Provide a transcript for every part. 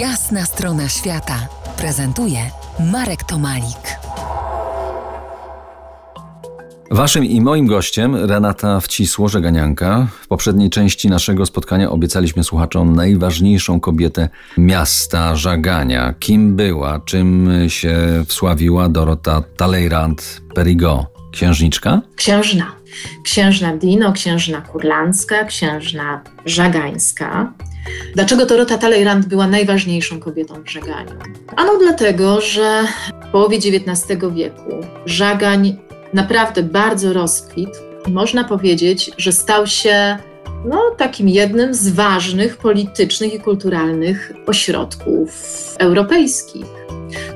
Jasna strona świata prezentuje Marek Tomalik. Waszym i moim gościem Renata Wcisło-Żeganianka. W poprzedniej części naszego spotkania obiecaliśmy słuchaczom najważniejszą kobietę miasta Żagania. Kim była, czym się wsławiła Dorota Talleyrand-Perigot? Księżniczka? Księżna. Księżna Dino, księżna kurlandzka, księżna żagańska. Dlaczego Dorota Talleyrand była najważniejszą kobietą w Żaganiu? Ano dlatego, że w połowie XIX wieku Żagań naprawdę bardzo rozkwitł. Można powiedzieć, że stał się no, takim jednym z ważnych politycznych i kulturalnych ośrodków europejskich.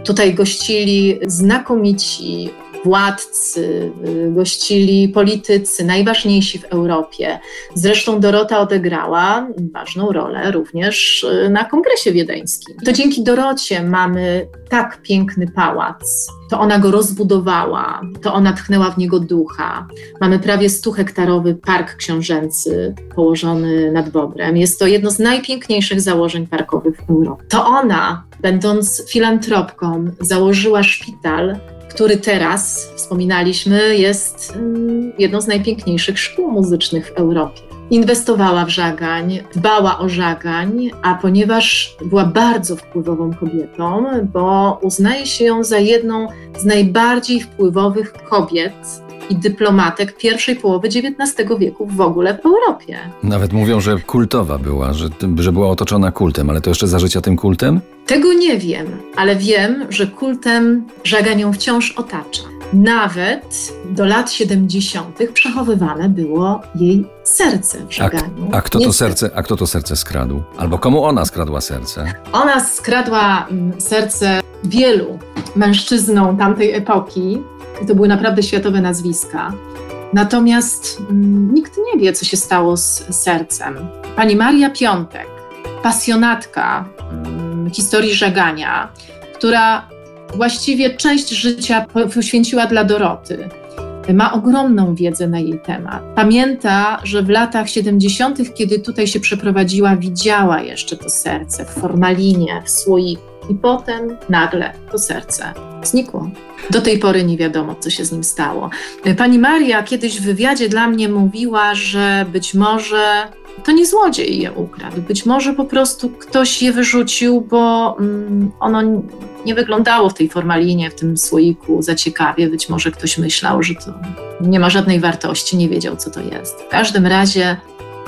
Tutaj gościli znakomici władcy, y, gościli politycy, najważniejsi w Europie. Zresztą Dorota odegrała ważną rolę również y, na Kongresie Wiedeńskim. To dzięki Dorocie mamy tak piękny pałac. To ona go rozbudowała, to ona tchnęła w niego ducha. Mamy prawie 100-hektarowy park książęcy położony nad Bobrem. Jest to jedno z najpiękniejszych założeń parkowych w Europie. To ona, będąc filantropką, założyła szpital który teraz, wspominaliśmy, jest mm, jedną z najpiękniejszych szkół muzycznych w Europie. Inwestowała w żagań, dbała o żagań, a ponieważ była bardzo wpływową kobietą, bo uznaje się ją za jedną z najbardziej wpływowych kobiet i dyplomatek pierwszej połowy XIX wieku w ogóle w Europie. Nawet mówią, że kultowa była, że, że była otoczona kultem, ale to jeszcze za życia tym kultem? Tego nie wiem, ale wiem, że kultem Żagań ją wciąż otacza. Nawet do lat 70. przechowywane było jej serce w Żaganiu. A, a, kto to serce, a kto to serce skradł? Albo komu ona skradła serce? Ona skradła mm, serce wielu mężczyznom tamtej epoki, i to były naprawdę światowe nazwiska. Natomiast mm, nikt nie wie, co się stało z sercem. Pani Maria Piątek, pasjonatka mm, historii żegania, która właściwie część życia poświęciła dla Doroty. Ma ogromną wiedzę na jej temat. Pamięta, że w latach 70., kiedy tutaj się przeprowadziła, widziała jeszcze to serce w formalinie, w słoiku. I potem nagle to serce znikło. Do tej pory nie wiadomo, co się z nim stało. Pani Maria kiedyś w wywiadzie dla mnie mówiła, że być może to nie złodziej je ukradł. Być może po prostu ktoś je wyrzucił, bo mm, ono nie wyglądało w tej formalinie, w tym słoiku za ciekawie. Być może ktoś myślał, że to nie ma żadnej wartości, nie wiedział, co to jest. W każdym razie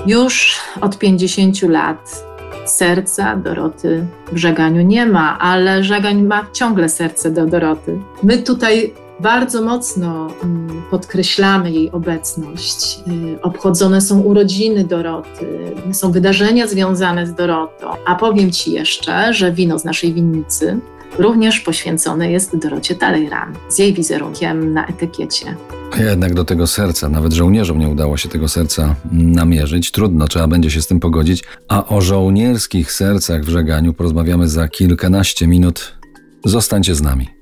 już od 50 lat serca Doroty w Żeganiu nie ma, ale Żegań ma ciągle serce do Doroty. My tutaj bardzo mocno mm, podkreślamy jej obecność. Y, obchodzone są urodziny Doroty, są wydarzenia związane z Dorotą. A powiem Ci jeszcze, że wino z naszej winnicy również poświęcone jest Dorocie Talleyrand z jej wizerunkiem na etykiecie. Jednak do tego serca, nawet żołnierzom nie udało się tego serca namierzyć. Trudno, trzeba będzie się z tym pogodzić. A o żołnierskich sercach w żeganiu porozmawiamy za kilkanaście minut. Zostańcie z nami.